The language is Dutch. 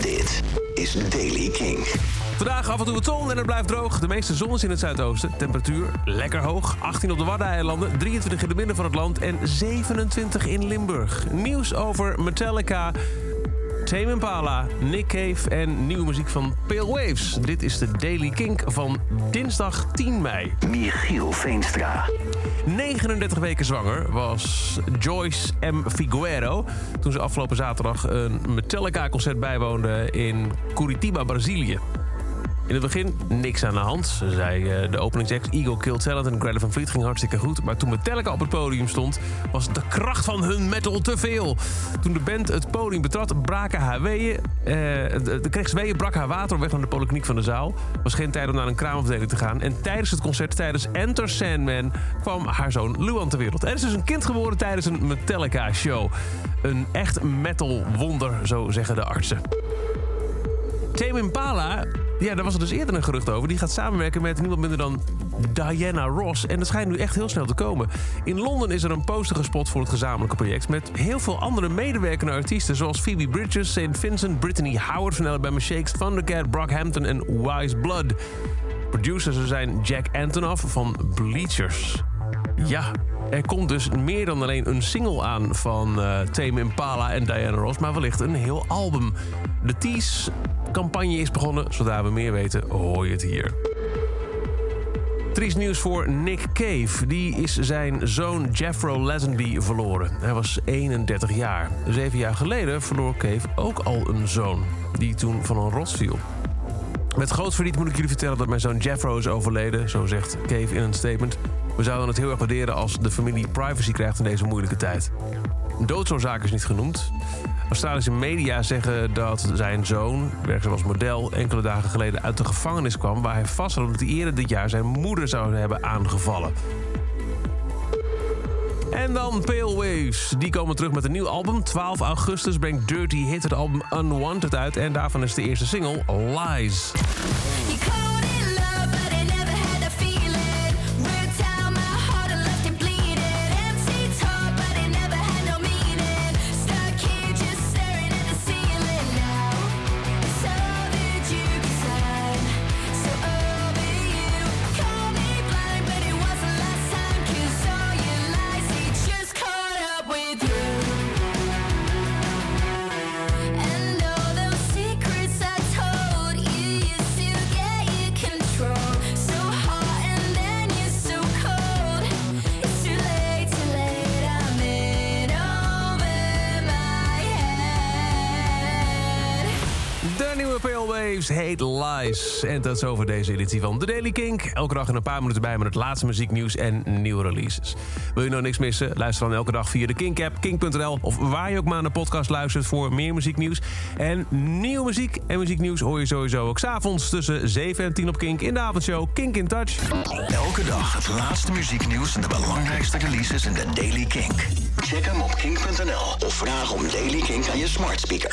Dit is Daily King. Vandaag af en toe wat zon en het blijft droog. De meeste zon is in het zuidoosten. Temperatuur lekker hoog. 18 op de Waddeneilanden, 23 in het midden van het land en 27 in Limburg. Nieuws over Metallica, Tame Impala, Nick Cave en nieuwe muziek van Pale Waves. Dit is de Daily Kink van dinsdag 10 mei. Michiel Veenstra. 39 weken zwanger was Joyce M. Figueiro... toen ze afgelopen zaterdag een Metallica-concert bijwoonde in Curitiba, Brazilië. In het begin niks aan de hand. Ze zei eh, de openingsact Eagle Killed Talent en van Fleet ging hartstikke goed. Maar toen Metallica op het podium stond, was de kracht van hun metal te veel. Toen de band het podium betrad, braken haar weeën. eh, de, kreeg ze weeën, brak haar water weg naar de polykliniek van de zaal. Was geen tijd om naar een kraamafdeling te gaan. En tijdens het concert, tijdens Enter Sandman, kwam haar zoon Luan ter wereld. Er is dus een kind geboren tijdens een Metallica-show. Een echt metal wonder, zo zeggen de artsen. Tame Impala, ja, daar was er dus eerder een gerucht over. Die gaat samenwerken met niemand minder dan Diana Ross. En dat schijnt nu echt heel snel te komen. In Londen is er een poster gespot voor het gezamenlijke project... met heel veel andere medewerkende artiesten... zoals Phoebe Bridgers, St. Vincent, Brittany Howard van Alabama Shakes... Thundercat, Brockhampton en Wise Blood. Producers zijn Jack Antonoff van Bleachers. Ja, er komt dus meer dan alleen een single aan van eh Tame Impala en Diana Ross... maar wellicht een heel album. De Tease-campagne is begonnen. Zodra we meer weten, hoor je het hier. Triest nieuws voor Nick Cave. Die is zijn zoon Jeffro Lazenby verloren. Hij was 31 jaar. Zeven jaar geleden verloor Cave ook al een zoon... die toen van een rots viel. Met groot verdriet moet ik jullie vertellen dat mijn zoon Jeffro is overleden. Zo zegt Cave in een statement. We zouden het heel erg waarderen als de familie privacy krijgt in deze moeilijke tijd. Doodsoorzaak is niet genoemd. Australische media zeggen dat zijn zoon, werkzaam als model, enkele dagen geleden uit de gevangenis kwam waar hij vast zat omdat hij eerder dit jaar zijn moeder zou hebben aangevallen. En dan Pale Waves. Die komen terug met een nieuw album. 12 augustus brengt Dirty Hit het album Unwanted uit. En daarvan is de eerste single Lies. Nieuwe Pale Waves Lies. En tot zover deze editie van The Daily Kink. Elke dag in een paar minuten bij met het laatste muzieknieuws en nieuwe releases. Wil je nou niks missen? Luister dan elke dag via de Kink-app, kink.nl... of waar je ook maar naar de podcast luistert voor meer muzieknieuws. En nieuwe muziek en muzieknieuws hoor je sowieso ook s'avonds... tussen 7 en 10 op Kink in de avondshow Kink in Touch. Elke dag het laatste muzieknieuws en de belangrijkste releases in de Daily Kink. Check hem op kink.nl of vraag om Daily Kink aan je smart speaker.